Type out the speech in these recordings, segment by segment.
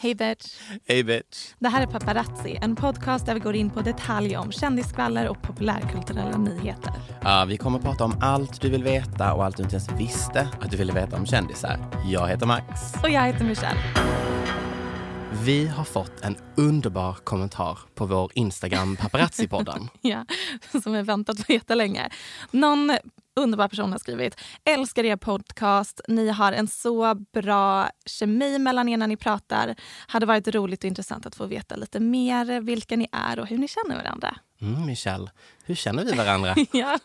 Hej bitch! Hej bitch. Det här är Paparazzi, en podcast där vi går in på detaljer om kändisskvaller och populärkulturella nyheter. Ja, vi kommer att prata om allt du vill veta och allt du inte ens visste att du ville veta om kändisar. Jag heter Max. Och jag heter Michelle. Vi har fått en underbar kommentar på vår Instagram Paparazzi-podden. ja, som jag väntat på jättelänge. Någon underbar person har skrivit. Älskar er podcast. Ni har en så bra kemi mellan er när ni pratar. Hade varit roligt och intressant att få veta lite mer vilka ni är och hur ni känner varandra. Mm, Michelle, hur känner vi varandra? ja,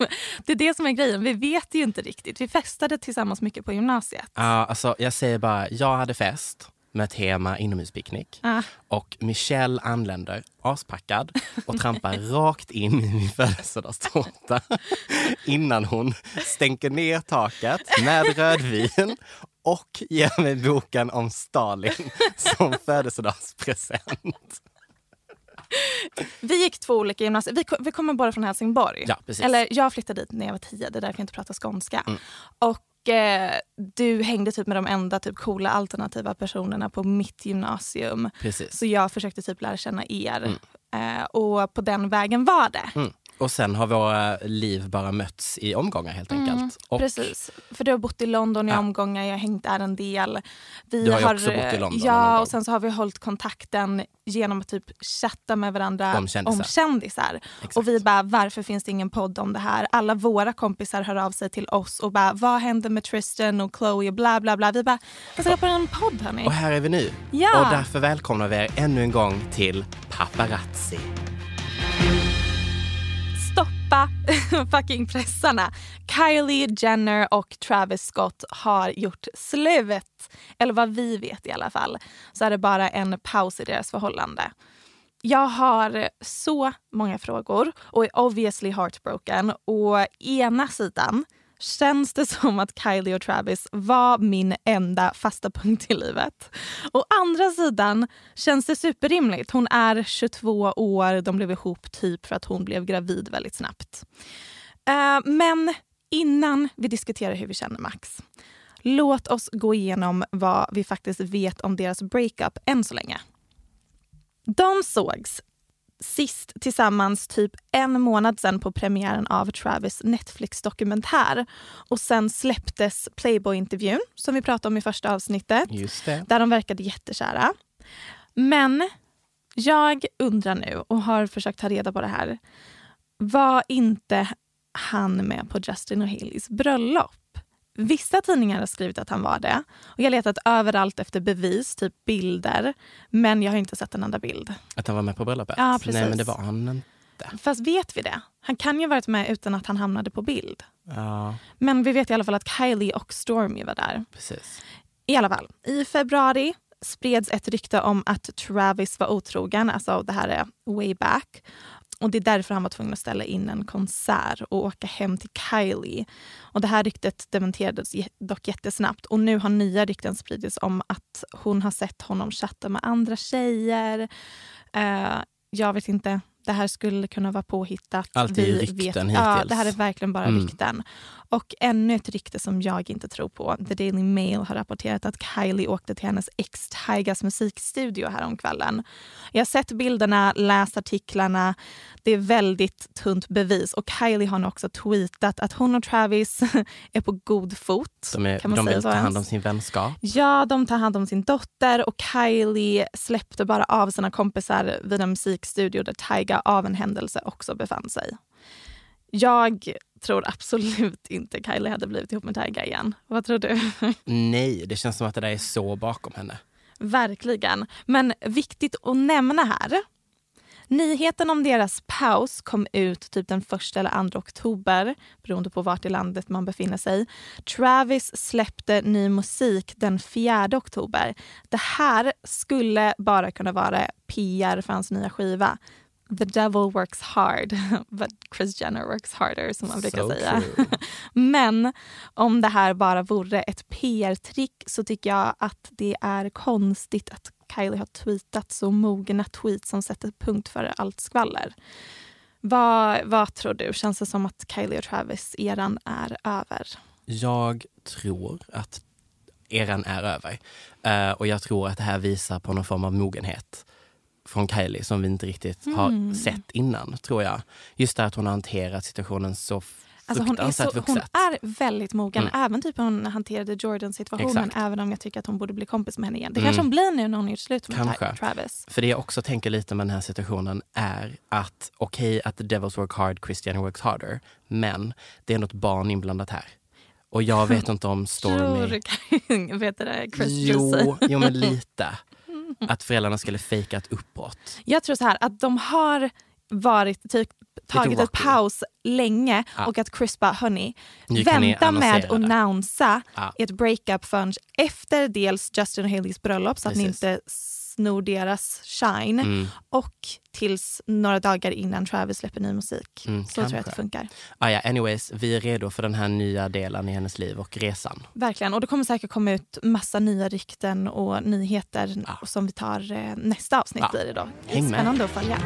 det är det som är grejen. Vi vet ju inte riktigt. Vi festade tillsammans mycket på gymnasiet. Ja, alltså, jag säger bara, jag hade fest med tema inomhuspicknick. Ah. Och Michelle anländer aspackad och trampar rakt in i min födelsedagstårta innan hon stänker ner taket med rödvin och ger mig boken om Stalin som födelsedagspresent. Vi gick två olika gymnasier. Vi, vi kommer båda från Helsingborg. Ja, precis. Eller jag flyttade dit när jag var tio, det är därför jag inte pratar skånska. Mm. Och eh, du hängde typ med de enda typ coola alternativa personerna på mitt gymnasium. Precis. Så jag försökte typ lära känna er. Mm. Eh, och på den vägen var det. Mm. Och sen har våra liv bara mötts i omgångar helt enkelt. Och Precis. För du har bott i London i Ja. omgångar, jag har hängt där en del. Vi Du har har, också bott i London Ja, och sen så har vi hållit kontakten genom att typ chatta med varandra Om kändisar. kändisar. Exakt. Och vi bara, varför finns det ingen podd om det här? Alla våra kompisar hör av sig till oss och bara, vad hände med Tristan och Chloe och bla bla bla. Vi bara, vad ska på en podd hörni? Och här är vi nu. Ja. Och därför välkomnar vi er ännu en gång till Paparazzi släppa fucking pressarna. Kylie Jenner och Travis Scott har gjort slut. Eller vad vi vet i alla fall. Så är det bara en paus i deras förhållande. Jag har så många frågor och är obviously heartbroken. Och ena sidan känns det som att Kylie och Travis var min enda fasta punkt i livet. Å andra sidan känns det superrimligt. Hon är 22 år, de blev ihop typ för att hon blev gravid väldigt snabbt. Eh, men innan vi diskuterar hur vi känner Max, låt oss gå igenom vad vi faktiskt vet om deras breakup än så länge. De sågs sist tillsammans typ en månad sen på premiären av Travis Netflix-dokumentär. Och sen släpptes Playboy-intervjun som vi pratade om i första avsnittet. Där de verkade jättekära. Men jag undrar nu och har försökt ta reda på det här. Var inte han med på Justin och Haleys bröllop? Vissa tidningar har skrivit att han var det. Och Jag har letat överallt efter bevis, typ bilder. Men jag har inte sett en enda bild. Att han var med på bröllopet? Ja, precis. Nej, men det var han inte. Fast vet vi det? Han kan ju ha varit med utan att han hamnade på bild. Ja, Men vi vet i alla fall att Kylie och Stormy var där. precis. I alla fall, i februari spreds ett rykte om att Travis var otrogen. Alltså det här är way back och Det är därför han var tvungen att ställa in en konsert och åka hem till Kylie. Och Det här ryktet dementerades dock jättesnabbt och nu har nya rykten spridits om att hon har sett honom chatta med andra tjejer. Uh, jag vet inte det här skulle kunna vara påhittat. Allt är rykten vet, hittills. Ja, det här är verkligen bara mm. rykten. Och ännu ett rykte som jag inte tror på. The Daily Mail har rapporterat att Kylie åkte till hennes ex Tygas musikstudio häromkvällen. Jag har sett bilderna, läst artiklarna. Det är väldigt tunt bevis. Och Kylie har nu också tweetat att hon och Travis är på god fot. De, är, kan man de säga vill ta hand om sin vänskap. Ja, de tar hand om sin dotter. Och Kylie släppte bara av sina kompisar vid en musikstudio där Tyga av en händelse också befann sig. Jag tror absolut inte Kylie hade blivit ihop med Tyga igen. Vad tror du? Nej, det känns som att det där är så bakom henne. Verkligen. Men viktigt att nämna här. Nyheten om deras paus kom ut typ den 1 eller 2 oktober beroende på vart i landet man befinner sig. Travis släppte ny musik den 4 oktober. Det här skulle bara kunna vara PR för hans nya skiva the devil works hard, but Chris Jenner works harder som man brukar so säga. Men om det här bara vore ett PR-trick så tycker jag att det är konstigt att Kylie har tweetat så mogna tweets som sätter punkt för allt skvaller. Vad, vad tror du? Känns det som att Kylie och Travis-eran är över? Jag tror att eran är över. Uh, och jag tror att det här visar på någon form av mogenhet från Kylie som vi inte riktigt mm. har sett innan, tror jag. Just det att hon har hanterat situationen så Alltså hon, är så, hon är väldigt mogen. Mm. Även typ hon hanterade Jordan-situationen. Även om jag tycker att hon borde bli kompis med henne igen. Det mm. kanske hon blir nu när hon gjort slut med kanske. Travis. För det jag också tänker lite med den här situationen är att okej okay, att the devils work hard, Christian works harder. Men det är ett barn inblandat här. Och jag vet inte om Stormy... Tror vet du det? Chris jo, jo, men lite. Att föräldrarna skulle fejka ett uppbrott? Jag tror så här, att de har varit typ, tagit ett paus länge ja. och att Chris bara, hörni, vänta med att annonsa ja. ett breakup förrän efter dels Justin och Haleys bröllop så att Precis. ni inte snor deras shine mm. och tills några dagar innan Travis släpper ny musik. Mm, så kanske. tror jag att det funkar. Ah, ja, anyways, vi är redo för den här nya delen i hennes liv och resan. Verkligen, och det kommer säkert komma ut massa nya rykten och nyheter ah. som vi tar eh, nästa avsnitt ah. blir det då. Häng med. Spännande att följa.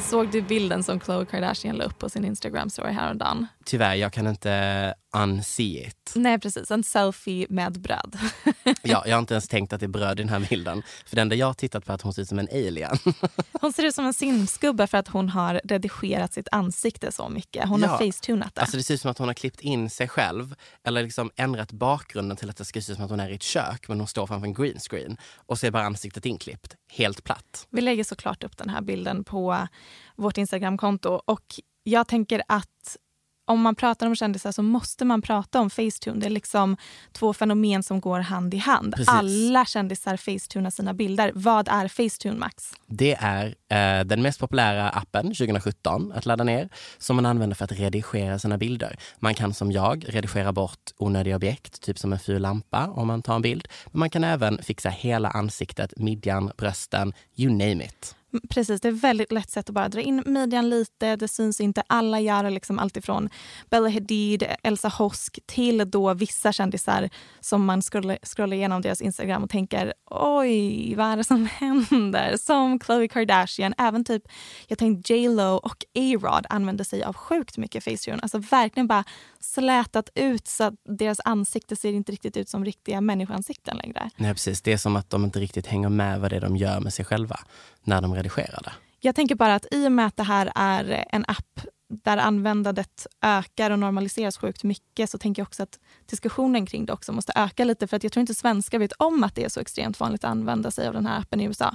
Såg du bilden som Khloe Kardashian la upp på sin Instagram story häromdagen? Tyvärr, jag kan inte unsee it. Nej precis, en selfie med bröd. ja, jag har inte ens tänkt att det är bröd i den här bilden. För det enda jag har tittat på att hon ser ut som en alien. hon ser ut som en simskubbe för att hon har redigerat sitt ansikte så mycket. Hon ja. har facetunat det. Alltså det ser ut som att hon har klippt in sig själv eller liksom ändrat bakgrunden till att det ska se ut som att hon är i ett kök men hon står framför en green screen och så är bara ansiktet inklippt, helt platt. Vi lägger såklart upp den här bilden på vårt Instagramkonto och jag tänker att om man pratar om kändisar så måste man prata om Facetune. Det är liksom två fenomen som går hand i hand. Precis. Alla kändisar facetunar sina bilder. Vad är Facetune, Max? Det är eh, den mest populära appen 2017 att ladda ner som man använder för att redigera sina bilder. Man kan som jag redigera bort onödiga objekt, typ som en ful lampa om man tar en bild. Men man kan även fixa hela ansiktet, midjan, brösten, you name it. Precis, det är väldigt lätt sätt att bara dra in midjan lite. Det syns inte. Alla gör liksom alltifrån Bella Hadid, Elsa Hosk till då vissa kändisar som man scrollar, scrollar igenom deras Instagram och tänker oj, vad är det som händer? Som Khloe Kardashian, även typ jag tänkte J Lo och A-Rod använder sig av sjukt mycket Facetune. Alltså verkligen bara slätat ut så att deras ansikte ser inte riktigt ut som riktiga människoansikten längre. Nej precis, det är som att de inte riktigt hänger med vad det är de gör med sig själva när de redigerade. Jag tänker bara att i och med att det här är en app där användandet ökar och normaliseras sjukt mycket så tänker jag också att diskussionen kring det också måste öka lite för att jag tror inte svenskar vet om att det är så extremt vanligt att använda sig av den här appen i USA.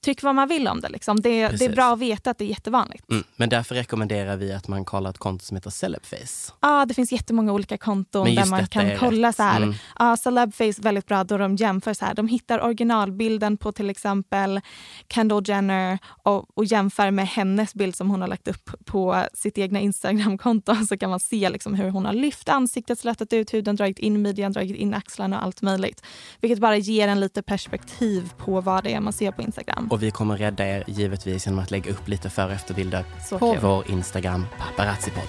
Tyck vad man vill om det. Liksom. Det, det är bra att veta att det är jättevanligt. Mm, men därför rekommenderar vi att man kollar ett konto som heter Celebface. Ja, det finns jättemånga olika konton där man kan kolla rätt. så här. Mm. Ja, Celebface väldigt bra då de jämför så här. De hittar originalbilden på till exempel Kendall Jenner och, och jämför med hennes bild som hon har lagt upp på sitt egna Instagramkonto så kan man se liksom hur hon har lyft ansiktet, slätat ut huden, dragit in midjan, dragit in axlarna och allt möjligt. Vilket bara ger en lite perspektiv på vad det är man ser på Instagram. Och vi kommer rädda er givetvis genom att lägga upp lite före och efterbilder Så på kul. vår Instagram Paparazzi-podden.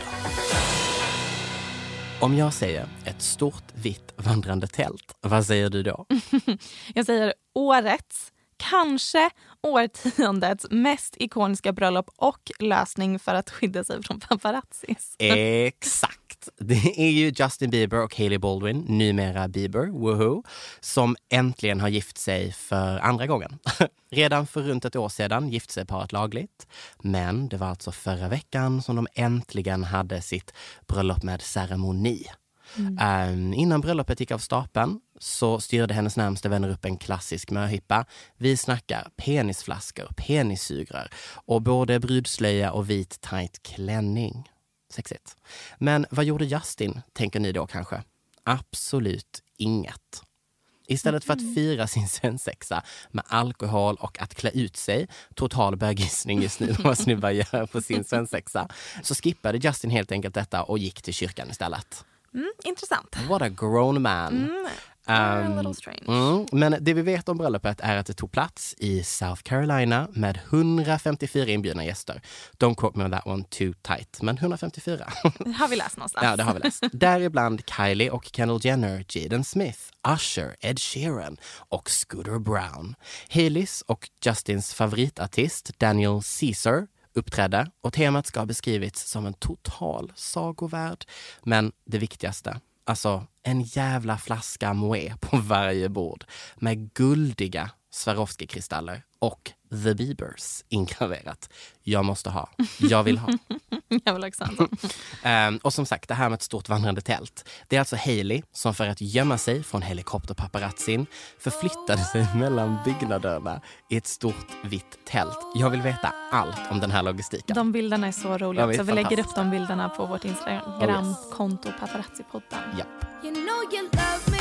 Om jag säger ett stort vitt vandrande tält, vad säger du då? Jag säger årets, kanske årtiondets mest ikoniska bröllop och lösning för att skydda sig från paparazzis. Exakt! Det är ju Justin Bieber och Hailey Baldwin, numera Bieber, woohoo, som äntligen har gift sig för andra gången. Redan för runt ett år sedan gifte sig paret lagligt. Men det var alltså förra veckan som de äntligen hade sitt bröllop med ceremoni. Um, innan bröllopet gick av stapeln så styrde hennes närmsta vänner upp en klassisk möhippa. Vi snackar penisflaskor, penissugrör och både brudslöja och vit tight klänning. Sexigt. Men vad gjorde Justin, tänker ni då kanske? Absolut inget. Istället för att fira sin svensexa med alkohol och att klä ut sig, total böggissning just nu vad snubbar gör på sin svensexa, så skippade Justin helt enkelt detta och gick till kyrkan istället. Mm, intressant. What a grown man. Mm, Um. Mm, men det vi vet om bröllopet är att det tog plats i South Carolina med 154 inbjudna gäster. Don't quote me on that one too tight, men 154. Det har vi läst någonstans. ja, det har vi läst. Däribland Kylie och Kendall Jenner, Jaden Smith, Usher, Ed Sheeran och Scooter Brown. Haileys och Justins favoritartist Daniel Caesar uppträdde och temat ska ha beskrivits som en total sagovärld. Men det viktigaste, alltså en jävla flaska Moët på varje bord med guldiga Swarovski-kristaller och The Biebers ingraverat. Jag måste ha. Jag vill ha. Jag vill också ha. Ehm, och som sagt, det här med ett stort vandrande tält. Det är alltså Hailey som för att gömma sig från helikopterpaparazzin förflyttade sig mellan byggnaderna i ett stort vitt tält. Jag vill veta allt om den här logistiken. De bilderna är så roliga De är också. Vi lägger upp de bilderna på vårt Instagramkonto Paparazzi-podden. Ja. You know you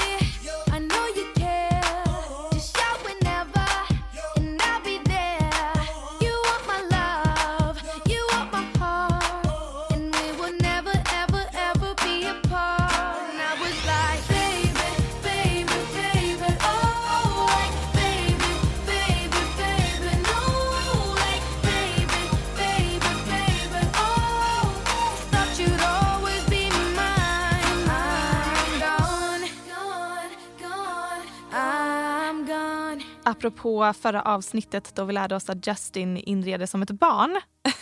Apropå förra avsnittet då vi lärde oss att Justin inreder som ett barn.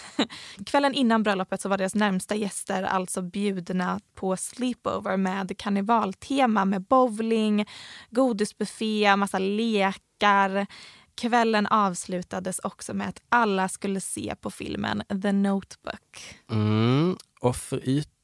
Kvällen innan bröllopet så var deras närmsta gäster alltså bjudna på sleepover med karnevaltema med bowling, godisbuffé, massa lekar. Kvällen avslutades också med att alla skulle se på filmen The Notebook. Mm, och förutom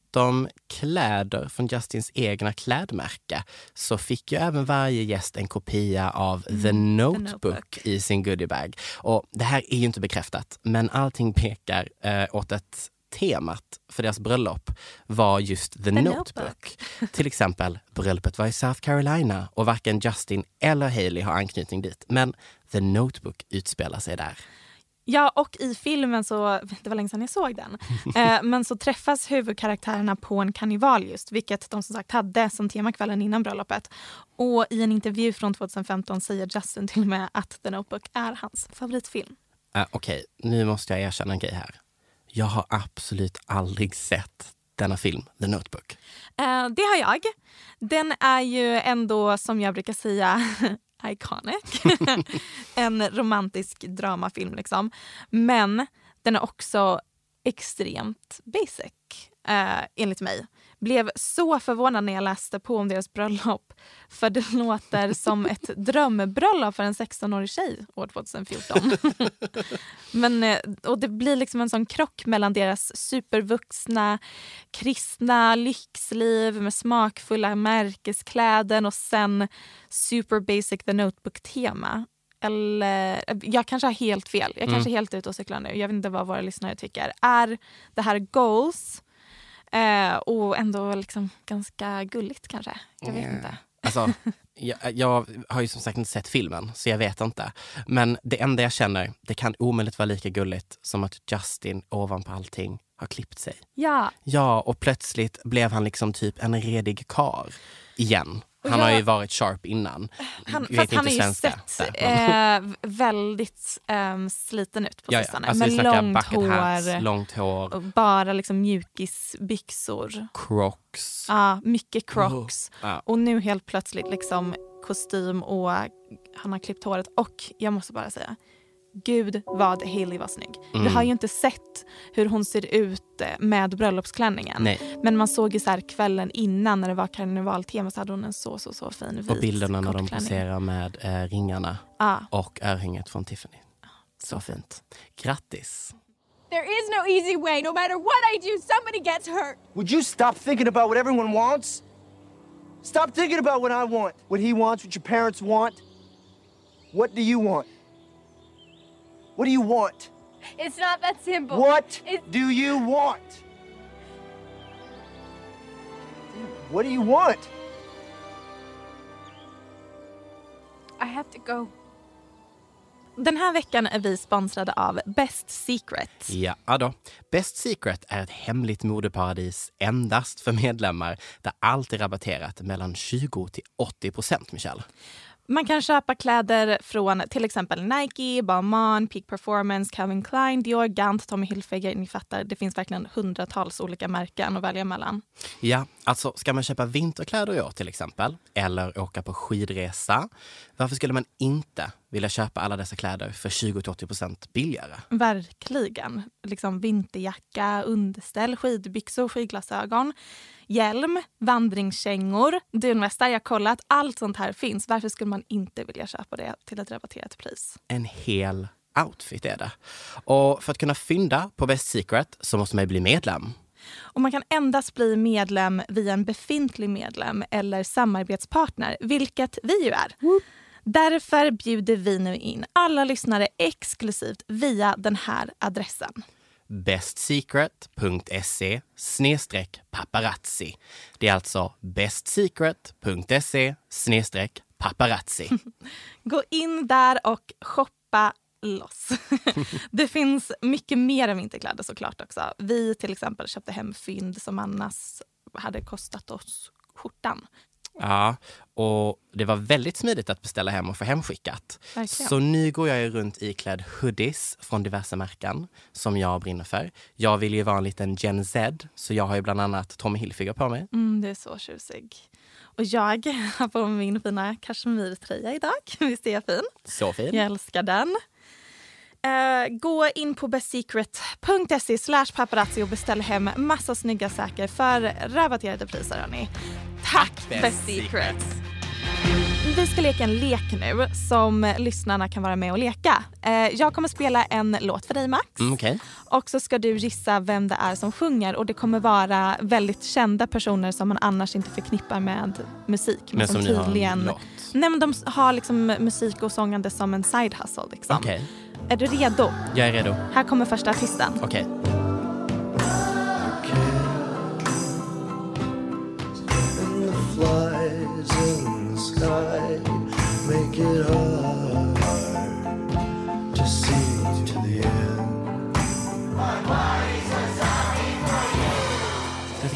kläder från Justins egna klädmärke så fick ju även varje gäst en kopia av The Notebook, Notebook. i sin goodiebag. Och det här är ju inte bekräftat, men allting pekar eh, åt ett temat för deras bröllop var just The, Notebook. Notebook. Till exempel, bröllopet var i South Carolina och varken Justin eller Hailey har anknytning dit. Men The Notebook utspelar sig där. Ja, och i filmen så, det var länge sedan jag såg den, eh, men så träffas huvudkaraktärerna på en karneval just, vilket de som sagt hade som tema kvällen innan bröllopet. Och i en intervju från 2015 säger Justin till och med att The Notebook är hans favoritfilm. Uh, Okej, nu måste jag erkänna en grej här. Jag har absolut aldrig sett denna film, The Notebook. Eh, det har jag. Den är ju ändå, som jag brukar säga, iconic. en romantisk dramafilm liksom. Men den är också extremt basic, eh, enligt mig. Blev så förvånad när jag läste på om deras bröllop. För det låter som ett drömbröllop för en 16-årig tjej år 2014. Men, eh, och det blir liksom en sån krock mellan deras supervuxna, kristna lyxliv med smakfulla märkeskläder och sen super basic the notebook-tema. Eller, jag kanske har helt fel. Jag kanske är helt ute och cyklar nu. Jag vet inte vad våra lyssnare tycker. Är det här goals? Eh, och ändå liksom ganska gulligt kanske. Jag vet inte. Alltså, jag, jag har ju som sagt inte sett filmen, så jag vet inte. Men det enda jag känner, det kan omöjligt vara lika gulligt som att Justin ovanpå allting har klippt sig. Ja, Ja, och plötsligt blev han liksom typ en redig kar igen. Han har jag- ju varit sharp innan. han, Vet fast han inte har ju svenska. sett Nej. eh, väldigt eh, sliten ut på sistone. Alltså, med långt bucket hats, hår långt hår, bara liksom mjukisbyxor. crocs. Ja, mycket crocs. Ja. Och nu helt plötsligt liksom kostym och han har klippt håret. Och jag måste bara säga, gud vad Hailey var snygg. Vi Mm. har ju inte sett hur hon ser ut eh, med bröllopsklänningen. Nej. Men man såg ju så här kvällen innan när det var karnevaltema så hade hon en så så så fin vit Och bilderna när de poserar med eh, ringarna Ja. och örhänget från Tiffany. Så fint. Grattis! There is no easy way. No matter what I do, somebody gets hurt. Would you stop thinking about what everyone wants? Stop thinking about what I want, what he wants, what your parents want. What do you want? What do you want? It's not that simple. What It's do you want? What do you want? I have to go. Den här veckan är vi sponsrade av Best Secret. Ja då. Best Secret är ett hemligt modeparadis endast för medlemmar där allt är rabatterat mellan 20 till 80 procent, Michelle. Man kan köpa kläder från till exempel Nike, Balmain, Peak Performance, Calvin Klein, Dior, Gant, Tommy Hilfiger. Ni fattar, det finns verkligen hundratals olika märken att välja mellan. Ja, alltså ska man köpa vinterkläder i år till exempel, eller åka på skidresa, varför skulle man inte vilja köpa alla dessa kläder för 20-80 procent billigare? Verkligen. Liksom vinterjacka, underställ, skidbyxor, skidglasögon, hjälm, vandringskängor, dunvästar. Jag kollat, allt sånt här finns. Varför skulle man inte vilja köpa det till ett rabatterat pris? En hel outfit är det. Och för att kunna fynda på Best Secret så måste man ju bli medlem. Och man kan endast bli medlem via en befintlig medlem eller samarbetspartner, vilket vi ju är. Därför bjuder vi nu in alla lyssnare exklusivt via den här adressen. bestsecret.se paparazzi. Det är alltså bestsecret.se paparazzi. Gå in där och shoppa loss. det finns mycket mer än vinterkläder såklart också. Vi till exempel köpte hem fynd som annars hade kostat oss skjortan. Ja, och det var väldigt smidigt att beställa hem och få hemskickat. Verkligen. Så nu går jag runt iklädd hoodies från diverse märken som jag brinner för. Jag vill ju vara en liten Gen Z, så jag har ju bland annat Tommy Hilfiger på mig. Mm, det är så tjusig. Och jag har på mig min fina kashmirtröja idag. Visst är jag fin? Så fin. Jag älskar den. Eh, gå in på bestsecret.se slash paparazzi och beställ hem massa snygga saker för rabatterade priser. Hörni. Tack Best Best Secret! Vi ska leka en lek nu som lyssnarna kan vara med och leka. Eh, jag kommer spela en låt för dig Max. Mm, Okej. Och så ska du gissa vem det är som sjunger och det kommer vara väldigt kända personer som man annars inte förknippar med musik. Men som ni har en låt. Nej men de har liksom musik och sångande som en side hustle liksom. Okej, Är du redo? jag är redo. Här kommer första artisten. Okej. End.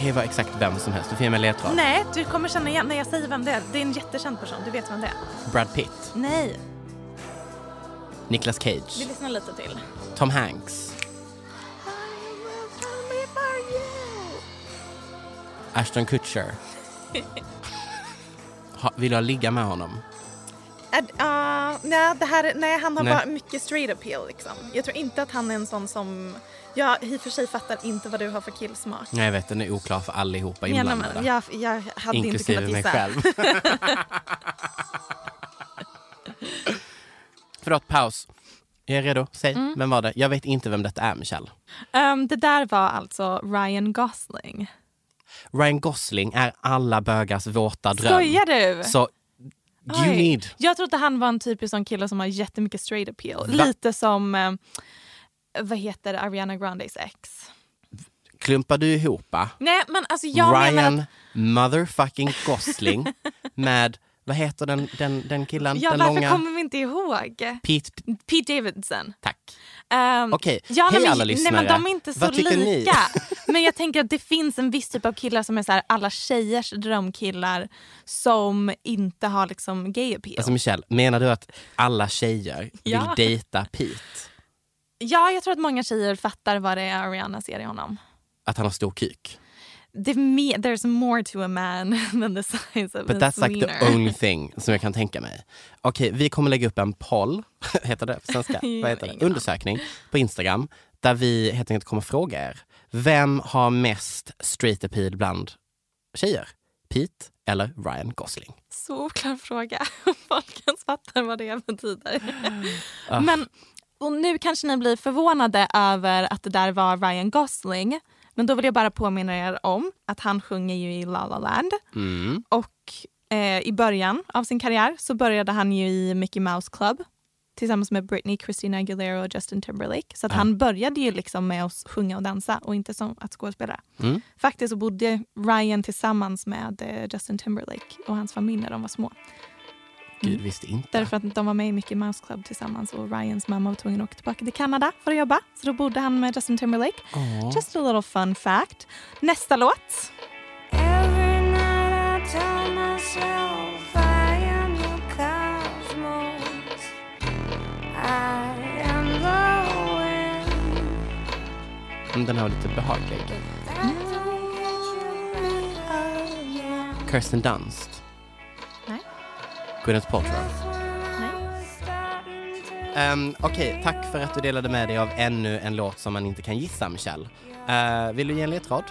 Det vara exakt vem som helst. Du får ge mig ledtråd. Nej, du kommer känna igen när jag säger vem det är. Det är en jättekänd person. Du vet vem det är. Brad Pitt. Nej, Nicolas vi Cage. lyssnar lite till. Tom Hanks. Ashton Kutcher. Ha, vill jag ligga med honom? Uh, nej, det här, nej, han har Nej. bara mycket straight appeal. Liksom. Jag tror inte att han är en sån som... Jag i och för sig fattar inte vad du har för killsmak. Nej, jag vet, den är oklar för allihopa inblandade. jag, jag hade inte Inklusive kunnat mig gissa. själv. Förlåt, paus. Jag är redo. Säg, Mm. vem var det? Jag vet inte vem detta är, Michelle. Um, det där var alltså Ryan Gosling. Ryan Gosling är alla bögars våta dröm. Skojar du? Så you Oj. need... Jag trodde han var en typisk sån kille som har jättemycket straight appeal. Va? Lite som, eh, vad heter Ariana Grandes ex? Klumpar du ihop Nej men alltså jag menar Ryan att, motherfucking Gosling med Vad heter den, den, den killen? Ja, den varför långa? kommer vi inte ihåg? Pete, Pete Davidson. tack. Um, Okej, ja, hej nej, alla men, lyssnare. Nej, men de är inte så lika. men jag tänker att det finns en viss typ av killar som är så här, alla tjejers drömkillar som inte har liksom gay appeal. Alltså Michelle, menar du att alla tjejer Ja. vill dejta Pete? Ja, jag tror att många tjejer fattar vad det är Ariana ser i honom. Att han har stor kuk? Me- there's more to a man than the size of But that's like the wiener. only thing som jag kan tänka mig. Okej, vi kommer lägga upp en poll, heter det på svenska? Vad heter det? Undersökning på Instagram där vi helt enkelt kommer fråga er. Vem har mest straight appeal bland tjejer? Pete eller Ryan Gosling? Så oklar fråga. Folk ens fattar vad det betyder. Ah. Men, och nu kanske ni blir förvånade över att det där var Ryan Gosling. Men då vill jag bara påminna er om att han sjunger ju i La La Land. Mm. Och eh, i början av sin karriär så började han ju i Mickey Mouse Club tillsammans med Britney, Christina Aguilera och Justin Timberlake. Så att Ja. han började ju liksom med att sjunga och dansa och inte som att skådespela. Mm. Faktiskt så bodde Ryan tillsammans med eh, Justin Timberlake och hans familj när de var små. Gud, visste inte. Därför att de var med i Mickey Mouse Club tillsammans och Ryans mamma var tvungen att åka tillbaka till Kanada för att jobba. Så då bodde han med Justin Timberlake. Åh. Just a little fun fact. Nästa låt. Mm, Den här var lite behaglig. Again. Kirsten Dunst. Gwyneth Paltrow. Nej. Um, Okej, tack för att du delade med dig av ännu en låt som man inte kan gissa, Michelle. Eh, vill du ge en ledtråd?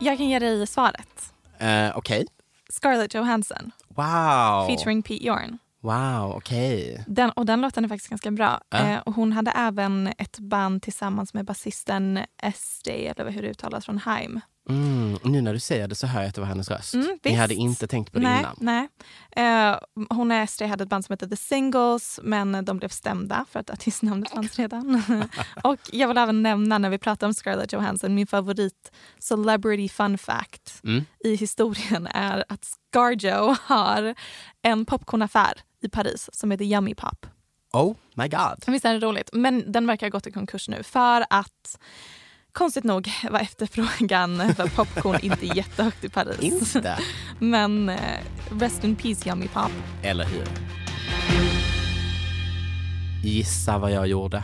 Jag kan ge dig svaret. Uh, Okej. Scarlett Johansson Wow. featuring Pete Yorn. Wow, okej. Den, och den låten är faktiskt ganska bra. Ja. Eh, och hon hade även ett band tillsammans med basisten SD, eller hur det uttalas, från Haim. Mm, nu när du säger det så hör jag att det var hennes röst. Mm, Ni visst. hade inte tänkt på det nej, innan. Nej. Eh, hon och SD hade ett band som hette The Singles men de blev stämda för att artistnamnet fanns redan. och jag vill även nämna när vi pratar om Scarlett Johansson, min favorit celebrity fun fact Mm. i historien är att Scarjo har en popcornaffär i Paris som heter Yummy Pop. Oh my god. Visst är det roligt? Men den verkar ha gått i konkurs nu för att konstigt nog var efterfrågan för popcorn inte jättehögt i Paris. Inte. Men eh, rest in peace Yummy Pop. Eller hur? Gissa vad jag gjorde.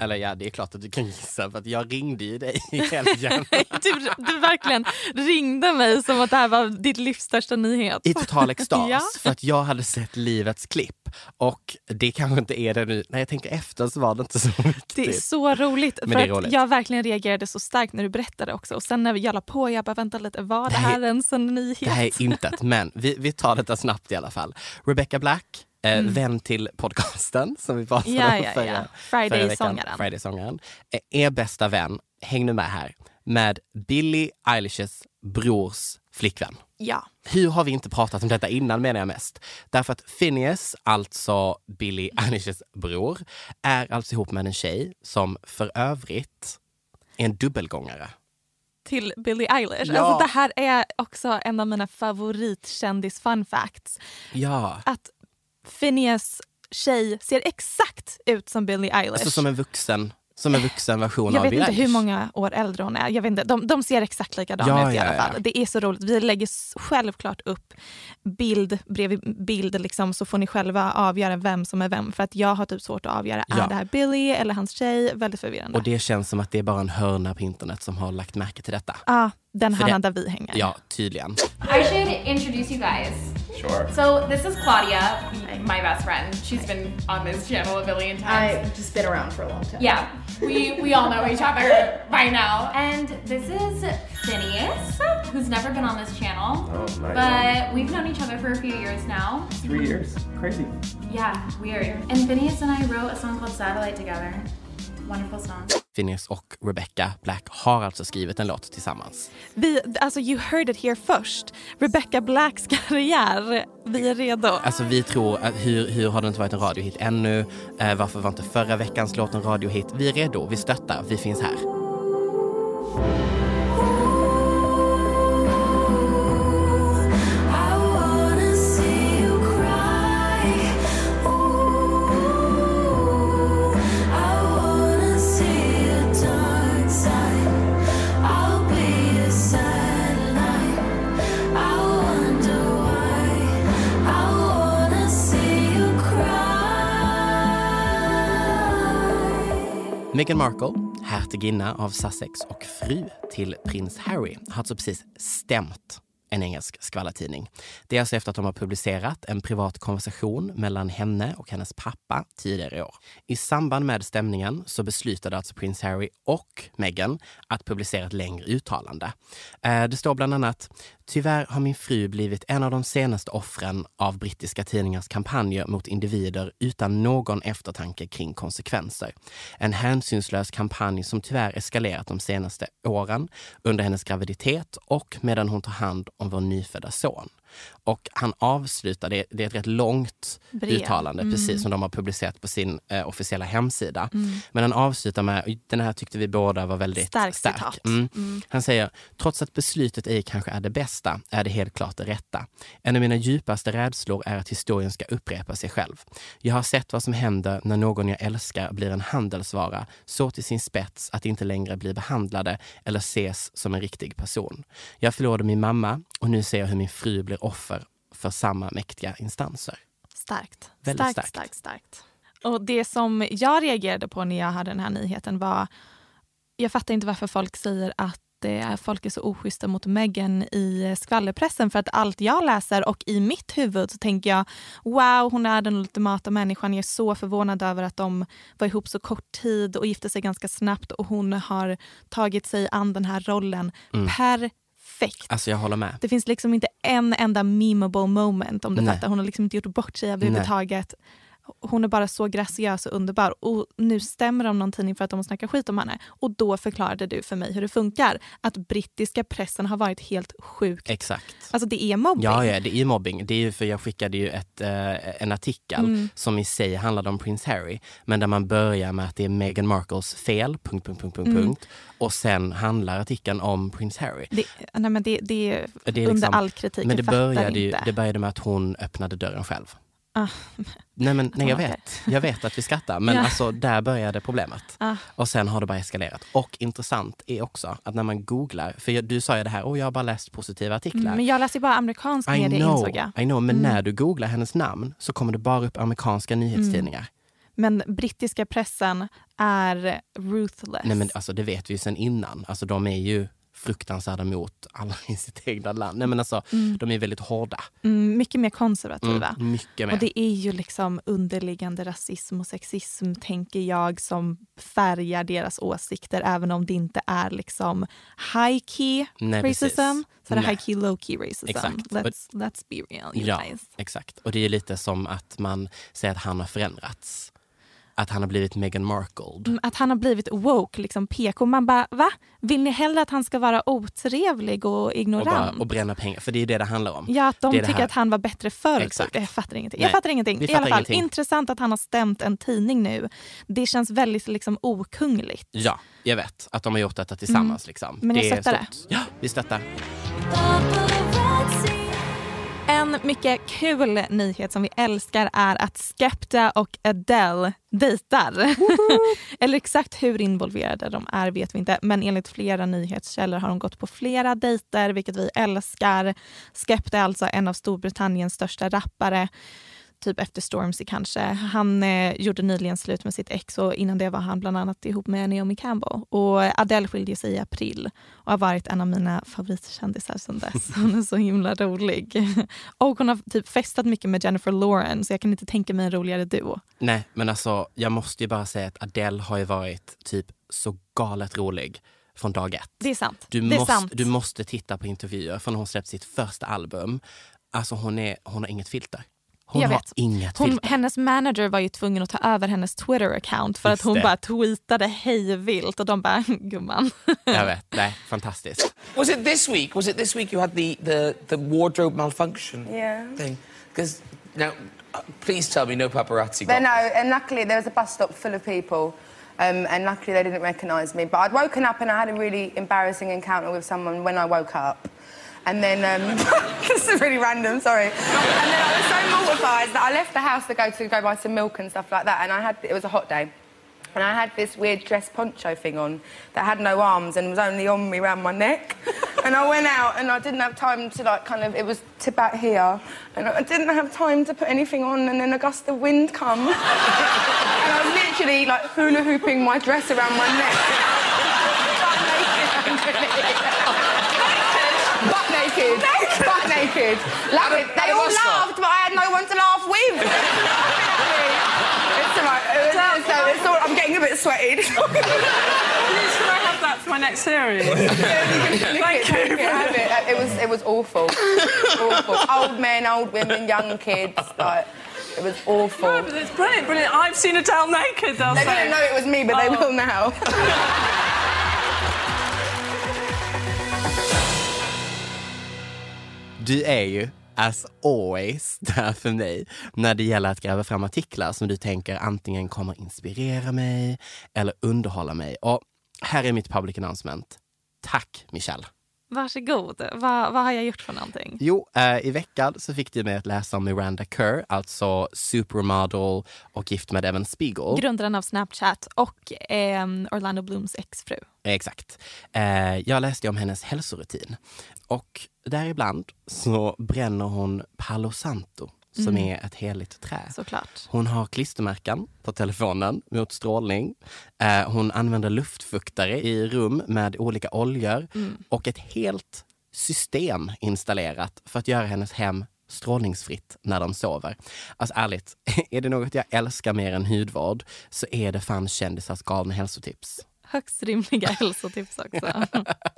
Eller ja, det är klart att du kan gissa för att jag ringde ju dig i helgen. Du, du verkligen ringde mig som att det här var ditt livs största nyhet. I total extas Ja. för att jag hade sett livets klipp och det kanske inte är det nu. När jag tänker efter så var det inte så viktigt. Det är så roligt. Men för att roligt. Jag verkligen reagerade så starkt när du berättade också. Och sen när jag la på, jag bara vänta lite, var det, Det här- här ens en nyhet? Det här är intet, men vi, vi tar detta snabbt i alla fall. Rebecca Black, eh, vän till podcasten som vi pratade Mm. Ja, om ja, förra, ja. Friday-sångaren. Friday-sångaren. Eh, är bästa vän, häng nu med här, med Billie Eilishs brors flickvän. Ja. Hur har vi inte pratat om detta innan menar jag mest? Därför att Phineas, alltså Billie Eilishs bror, är alltså ihop med en tjej som för övrigt är en dubbelgångare. Till Billie Eilish. Ja. Alltså, det här är också en av mina favoritkändis fun facts. Ja, Att Phineas tjej ser exakt ut som Billie Eilish. alltså som en vuxen, som en vuxen version jag av vet Billie inte hur många år äldre hon är. Jag vet inte. De, de ser exakt likadana Ja, ut i ja, alla ja. fall. Det är så roligt. Vi lägger självklart upp bild bredvid bild liksom, så får ni själva avgöra vem som är vem. För att jag har typ svårt att avgöra, Ja. är det här Billy eller hans tjej? Väldigt förvirrande. Och det känns som att det är bara en hörna på internet som har lagt märke till detta. ah, den För hörnan det- där vi hänger. Ja, tydligen. I should introduce you guys. Sure. So this is Claudia, my best friend. She's been on this channel a billion times. I've just been around for a long time. yeah, we we all know each other by now. And this is Phineas, who's never been on this channel, Oh, nice. but we've known each other for a few years now. Three years. Crazy. Yeah, weird. And Phineas and I wrote a song called Satellite together. Wonderful song. Phineas och Rebecca Black har alltså skrivit en låt tillsammans. Vi, alltså you heard it here först. Rebecca Blacks karriär. Vi är redo. Alltså vi tror, att hur, hur har det inte varit en radiohit ännu? Eh, varför var inte förra veckans låt en radiohit? Vi är redo, vi stöttar, vi finns här. Meghan Markle, hertiginna av Sussex och fru till prins Harry, har alltså precis stämt en engelsk skvallertidning. Det är alltså efter att de har publicerat en privat konversation mellan henne och hennes pappa tidigare i år. I samband med stämningen så beslutade alltså prins Harry och Meghan att publicera ett längre uttalande. Eh, det står bland annat Tyvärr har min fru blivit en av de senaste offren av brittiska tidningars kampanjer mot individer utan någon eftertanke kring konsekvenser. En hänsynslös kampanj som tyvärr eskalerat de senaste åren under hennes graviditet och medan hon tar hand om vår nyfödda son. Och han avslutar, det, det är ett rätt långt Brev. uttalande, Mm. precis som de har publicerat på sin eh, officiella hemsida. Mm. Men han avslutar med, den här tyckte vi båda var väldigt stark. citat. Mm. Mm. Han säger, trots att beslutet ej kanske är det bästa, är det helt klart det rätta. En av mina djupaste rädslor är att historien ska upprepa sig själv. Jag har sett vad som händer när någon jag älskar blir en handelsvara, så till sin spets att inte längre blir behandlade eller ses som en riktig person. Jag förlorade min mamma och nu ser jag hur min fru blir offer för samma mäktiga instanser. Starkt. Väldigt starkt, starkt. starkt, starkt. Och det som jag reagerade på när jag hörde den här nyheten var, jag fattar inte varför folk säger att är, folk är så oschyssta mot Meghan i skvallerpressen för att allt jag läser och i mitt huvud så tänker jag wow hon är den ultimata människan. Jag är så förvånad över att de var ihop så kort tid och gifte sig ganska snabbt och hon har tagit sig an den här rollen Mm. Perfekt. Alltså jag håller med. Det finns liksom inte en enda memeable moment om Nej. fattar. Hon har liksom inte gjort bort sig överhuvudtaget. Hon är bara så graciös och underbar. Och nu stämmer de någon tidning för att de snackar skit om henne. Och då förklarade du för mig hur det funkar. Att brittiska pressen har varit helt sjuk. Exakt. Alltså det är mobbing. Ja, ja, det är mobbing. Det är ju för jag skickade ju ett, eh, en artikel Mm. som i sig handlade om prins Harry, men där man börjar med att det är Meghan Markles fel, punkt, punkt, punkt, punkt, Mm. punkt. Och sen handlar artikeln om prins Harry. Det, nej men det, det är, Det är under liksom- all kritik. Men det började, ju, det började med att hon öppnade dörren själv. Ah. Nej, men, nej jag vet. Jag vet att vi skrattar, men Ja. alltså där började problemet. Ah. Och sen har det bara eskalerat. Och intressant är också att när man googlar, för jag, du sa ju det här, och jag har bara läst positiva artiklar. Mm, men jag läser bara amerikansk I media know, insåg jag. I know, men Mm. när du googlar hennes namn så kommer det bara upp amerikanska nyhetstidningar. Men brittiska pressen är ruthless. Nej men alltså det vet vi ju sedan innan. Alltså de är ju fruktansvärda mot alla i sitt egna land. Nej men alltså Mm. de är väldigt hårda. Mm, mycket mer konservativa. Mm, mycket mer. Och det är ju liksom underliggande rasism och sexism, tänker jag, som färgar deras åsikter även om det inte är liksom high key Nej, racism. precis. Så det high key, low key racism. Exakt. Let's, let's be real, you Ja, guys. exakt. Och det är lite som att man säger att han har förändrats. Att han har blivit Meghan Markle. Mm, Att han har blivit woke, liksom PK. Man bara, va? Vill ni hellre att han ska vara otrevlig och Och, ignorant? bara, och bränna pengar, för det är det det handlar om. Ja, att de Det det tycker här. att han var bättre förr. Exakt. Jag fattar ingenting. Nej, jag fattar ingenting. vi I alla fall, ingenting. intressant att han har stämt en tidning nu. Det känns väldigt liksom, okungligt. Ja, jag vet att de har gjort detta tillsammans. Mm. Liksom. Men jag det är stöttar det. Ja, vi stöttar. En mycket kul nyhet som vi älskar är att Skepta och Adele dejtar. Eller exakt hur involverade de är vet vi inte men enligt flera nyhetskällor har de gått på flera dejter vilket vi älskar. Skepta är alltså en av Storbritanniens största rappare typ efter Stormzy kanske. Han eh, gjorde nyligen slut med sitt ex och innan det var han bland annat ihop med Naomi Campbell. Och Adele skilde sig i april och har varit en av mina favoritkändisar sedan dess. Hon är så himla rolig. Och hon har typ festat mycket med Jennifer Lawrence så jag kan inte tänka mig en roligare duo. Nej, men alltså jag måste ju bara säga att Adele har ju varit typ så galet rolig från dag ett. Det är sant. Du, det är måste, sant. du måste titta på intervjuer från när hon släppte sitt första album. Alltså hon, är, hon har inget filter. Hon Jag har vet. inget Hon, filter. hennes manager var ju tvungen att ta över hennes Twitter-account för Just att hon det. bara tweetade hej vilt och de bara gumman. Jag vet, nej, fantastiskt. Was it this week? Was it this week you had the, the, the wardrobe malfunction Yeah. thing? Because now, please tell me no paparazzi got But no, and luckily there was a bus stop full of people, um, and luckily they didn't recognise me. But I'd woken up and I had a really embarrassing encounter with someone when I woke up. And then, um, this is really random, sorry. And then I was so mortified that I left the house to go to go buy some milk and stuff like that. And I had, it was a hot day. And I had this weird dress poncho thing on that had no arms and was only on me around my neck. and I went out and I didn't have time to like kind of it was to about here. And I didn't have time to put anything on and then a gust of wind come. and I was literally like hula hooping my dress around my neck. Naked. It. They all laughed, but I had no one to laugh with. it's all right. It's, it's, it's all, I'm getting a bit sweaty. Please, can I have that for my next series? Thank you. Have it. Uh, it was it was awful. awful. Old men, old women, young kids. Like it was awful. No, but it's brilliant, brilliant. I've seen Adele naked. They'll They say. didn't know it was me, but they Oh. will now. Du är ju as always där för mig när det gäller att gräva fram artiklar som du tänker antingen kommer inspirera mig eller underhålla mig. Och här är mitt public announcement. Tack Michelle! Varsågod. Vad, vad har jag gjort för någonting? Jo, eh, i veckan så fick du mig att läsa om Miranda Kerr, alltså supermodel och gift med Evan Spiegel. Grundaren av Snapchat och ehm, Orlando Blooms exfru. Exakt. Eh, jag läste om hennes hälsorutin och däribland så bränner hon Palo Santo som Mm. är ett heligt trä. Såklart. Hon har klistermärken på telefonen mot strålning. Eh, hon använder luftfuktare i rum med olika oljor Mm. och ett helt system installerat för att göra hennes hem strålningsfritt när de sover. Alltså ärligt, är det något jag älskar mer än hudvård så är det fan kändisars galna hälsotips. Högst rimliga hälsotips också.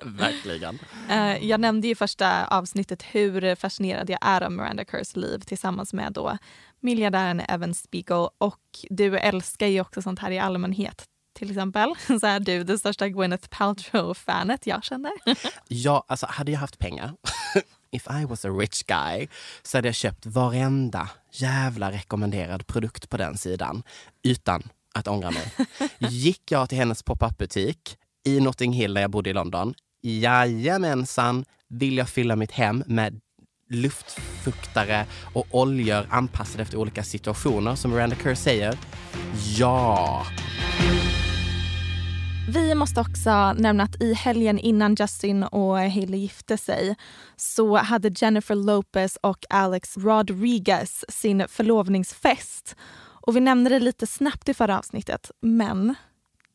Verkligen. Eh, jag nämnde i första avsnittet hur fascinerad jag är av Miranda Kerrs liv tillsammans med då miljardären Evan Spiegel. Och du älskar ju också sånt här i allmänhet. Till exempel så är du det största Gwyneth Paltrow-fanet jag känner. Ja, alltså hade jag haft pengar, if I was a rich guy, så hade jag köpt varenda jävla rekommenderad produkt på den sidan utan att ångra mig. Gick jag till hennes pop-up-butik i Notting Hill där jag bodde i London, jajamensan vill jag fylla mitt hem med luftfuktare och oljor anpassade efter olika situationer som Miranda Kerr säger. Ja! Vi måste också nämna att i helgen innan Justin och Hailey gifte sig så hade Jennifer Lopez och Alex Rodriguez sin förlovningsfest. Och vi nämnde det lite snabbt i förra avsnittet, men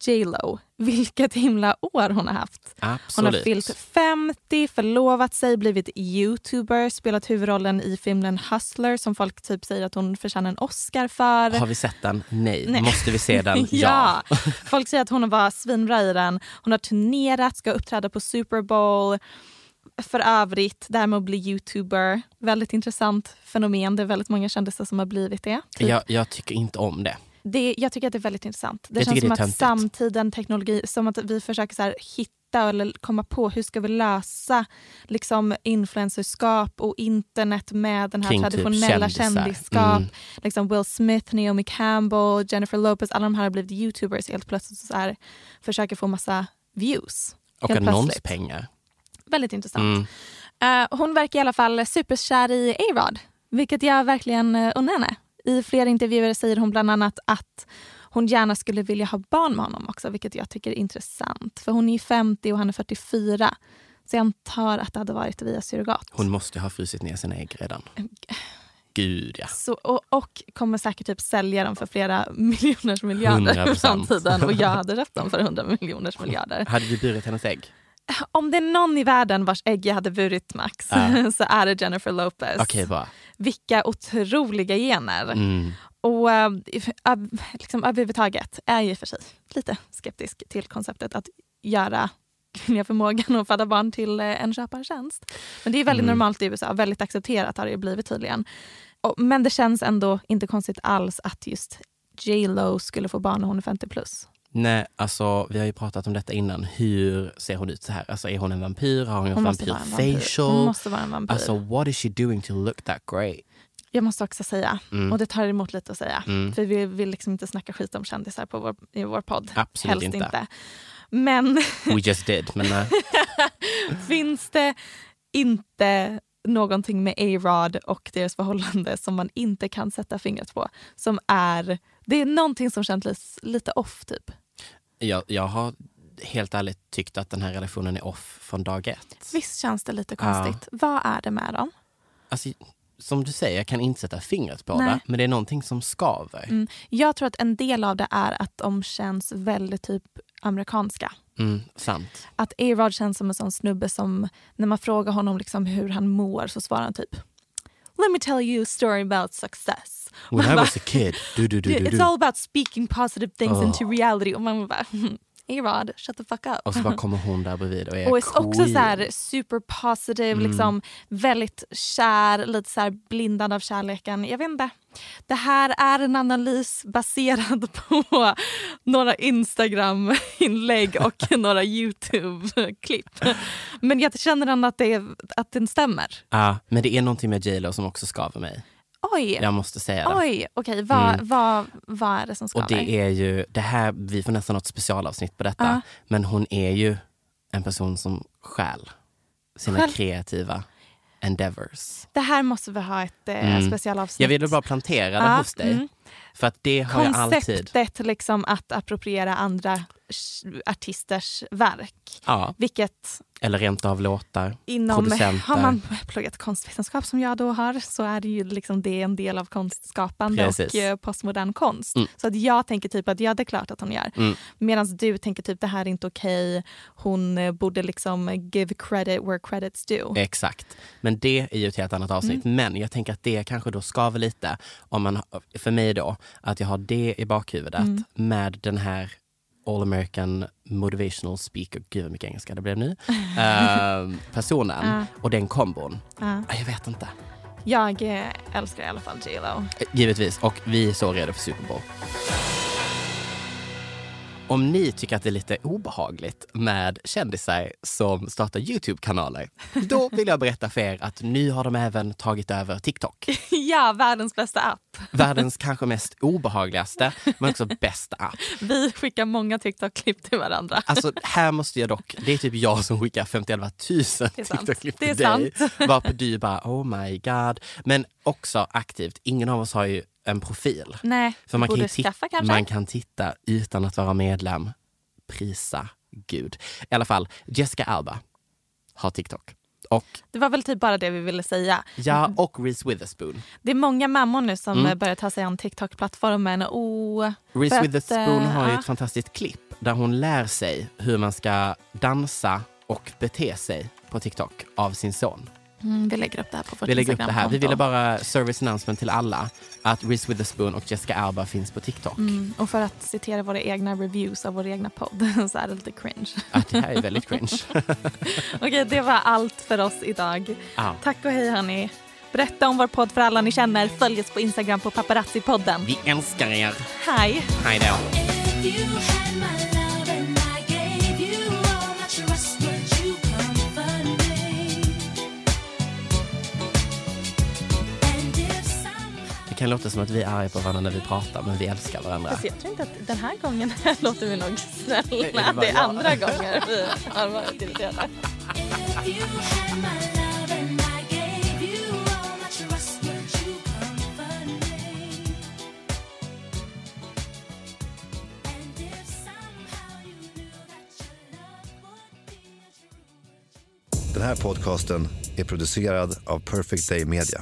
J Lo, vilket himla år hon har haft. Hon har Absolut. fyllt 50, förlovat sig, blivit youtuber, spelat huvudrollen i filmen Hustler som folk typ säger att hon förtjänar en Oscar för. Har vi sett den? Nej. Nej. Måste vi se den? ja. Folk säger att hon var svinbra i den. Hon har turnerat, ska uppträda på Super Bowl. För övrigt, det här med att bli youtuber, väldigt intressant fenomen. Det är väldigt många kändisar som har blivit det. Typ. Jag, jag tycker inte om det. det jag tycker att det är väldigt intressant. Det Jag känns som det att töntigt. samtiden, teknologi, som att vi försöker så hitta eller komma på hur ska vi lösa liksom influencerskap och internet med den här Kring typ traditionella kändisar. kändisskap. Mm. Liksom Will Smith, Naomi Campbell, Jennifer Lopez, alla de här har blivit youtubers helt plötsligt så här, försöker få massa views. Och annonspengar. Väldigt intressant. Mm. Eh, hon verkar i alla fall superkär i A-Rod, vilket jag verkligen uh, unnar henne. I flera intervjuer säger hon bland annat att hon gärna skulle vilja ha barn med honom också, vilket jag tycker är intressant. För hon är 50 och han är 44. Så jag antar att det hade varit via surrogat. Hon måste ha frusit ner sina ägg redan. Gud ja. Så, och, och kommer säkert typ sälja dem för flera miljoners miljarder i 100%. framtiden. Och jag hade köpt dem för 100 miljoners miljarder. Hade du burit hennes ägg? Om det är någon i världen vars ägg jag hade burit Max Ja. så är det Jennifer Lopez. Okej, bra. Vilka otroliga gener. Mm. Och äh, ö- liksom, överhuvudtaget är jag i och för sig lite skeptisk till konceptet att göra kvinnliga förmågan att föda barn till eh, en köpartjänst. Men det är väldigt Mm. normalt i USA, väldigt accepterat har det blivit tydligen. Och, men det känns ändå inte konstigt alls att just J Lo skulle få barn när hon är 50 plus. Nej, alltså vi har ju pratat om detta innan. Hur ser hon ut så här? Alltså är hon en vampyr? Har hon gjort Hon en vampyr. vampyrfacial? Hon måste vara en vampyr. Alltså what is she doing to look that great? Jag måste också säga, Mm. och det tar emot lite att säga, Mm. för vi vill liksom inte snacka skit om kändisar på vår, i vår podd. Absolut Helst inte. inte. Men We just did. Men eh, finns det inte någonting med A-Rod och deras förhållande som man inte kan sätta fingret på som är Det är någonting som känns lite off typ. Jag, jag har helt ärligt tyckt att den här relationen är off från dag ett. Visst känns det lite Ja. konstigt. Vad är det med dem? Alltså, som du säger, jag kan inte sätta fingret på Nej. det, men det är någonting som skaver. Mm. Jag tror att en del av det är att de känns väldigt typ amerikanska. Mm, sant. Att A-Rod känns som en sån snubbe som när man frågar honom liksom hur han mår så svarar han typ Let me tell you a story about success. When I was a kid, du, du, du, It's all about speaking positive things Oh. into reality. A-Rod, shut the fuck up. Och så bara kommer hon där bredvid och är Och är också så här super positive, Mm. liksom väldigt kär, lite så här blindad av kärleken. Jag vet inte. Det här är en analys baserad på några Instagram-inlägg och några YouTube-klipp. Men jag känner ändå att, det är, att den stämmer. Ja, men det är någonting med J Lo som också skaver mig. Oj, Jag måste säga det. oj, okej, vad, Mm. vad, vad är det som skaver? Och det är ju, det här, vi får nästan ett specialavsnitt på detta, Ja. men hon är ju en person som stjäl sina Stjäl- kreativa endeavors. Det här måste vi ha ett eh, Mm. specialavsnitt. Jag ville bara plantera det Ja, hos dig. mm. För att det har jag alltid. Konceptet liksom att appropriera andra artisters verk. Ja. Vilket Eller rent av låtar, inom, producenter. har man pluggat konstvetenskap som jag då har så är det ju liksom det en del av konstskapande Precis. och eh, postmodern konst. Mm. Så att jag tänker typ att ja det är klart att hon gör. Mm. Medan du tänker typ det här är inte okej. Hon eh, borde liksom give credit where credit's due. Exakt. Men det är ju ett helt annat avsnitt. Mm. Men jag tänker att det kanske då skaver lite, om man, för mig då, att jag har det i bakhuvudet Mm. med den här All American motivational speaker, gud vad mycket engelska det blev nu, Ehm, personen Ja. och den kombon. Ja, Jag vet inte. Jag eh, älskar i alla fall J Lo. Eh, Givetvis, och vi är så redo för Super Bowl. Om ni tycker att det är lite obehagligt med kändisar som startar Youtube-kanaler, då vill jag berätta för er att nu har de även tagit över TikTok. ja, världens bästa app. Världens kanske mest obehagligaste, men också bästa app. Vi skickar många TikTok-klipp till varandra. Alltså här måste jag dock, det är typ jag som skickar 51 000 sant. TikTok-klipp till dig. Varpå du bara oh my god. Men också aktivt, ingen av oss har ju en profil. Nej, För man kan, ju titta, skaffa kanske. man kan titta utan att vara medlem. Prisa Gud. I alla fall, Jessica Alba har TikTok. Och, Det var väl typ bara det vi ville säga. ja, och Reese Witherspoon. Det är många mammor nu som Mm. mm. börjar ta sig an TikTok-plattformen. Oh, Reese Witherspoon eh, har ju ett fantastiskt klipp där hon lär sig hur man ska dansa och bete sig på TikTok av sin son. Mm, vi lägger upp det här på vårt Vi lägger upp det här. Vi ville bara service announcement till alla att Reese Witherspoon och Jessica Alba finns på TikTok. Mm, och för att citera våra egna reviews av vår egna podd så är det lite cringe. Att det här är väldigt cringe. Okej, det var allt för oss idag. Ja. Tack och hej hörni. Berätta om vår podd för alla ni känner. Följ oss på Instagram på paparazzi-podden. Vi älskar er. Hej! Hej då. Kan låta som att vi är arga på varandra när vi pratar, men vi älskar varandra. Fast jag tror inte att den här gången låter vi nog Är snälla. det är jag? andra gånger vi har varit irriterade. Den här podcasten är producerad av Perfect Day Media.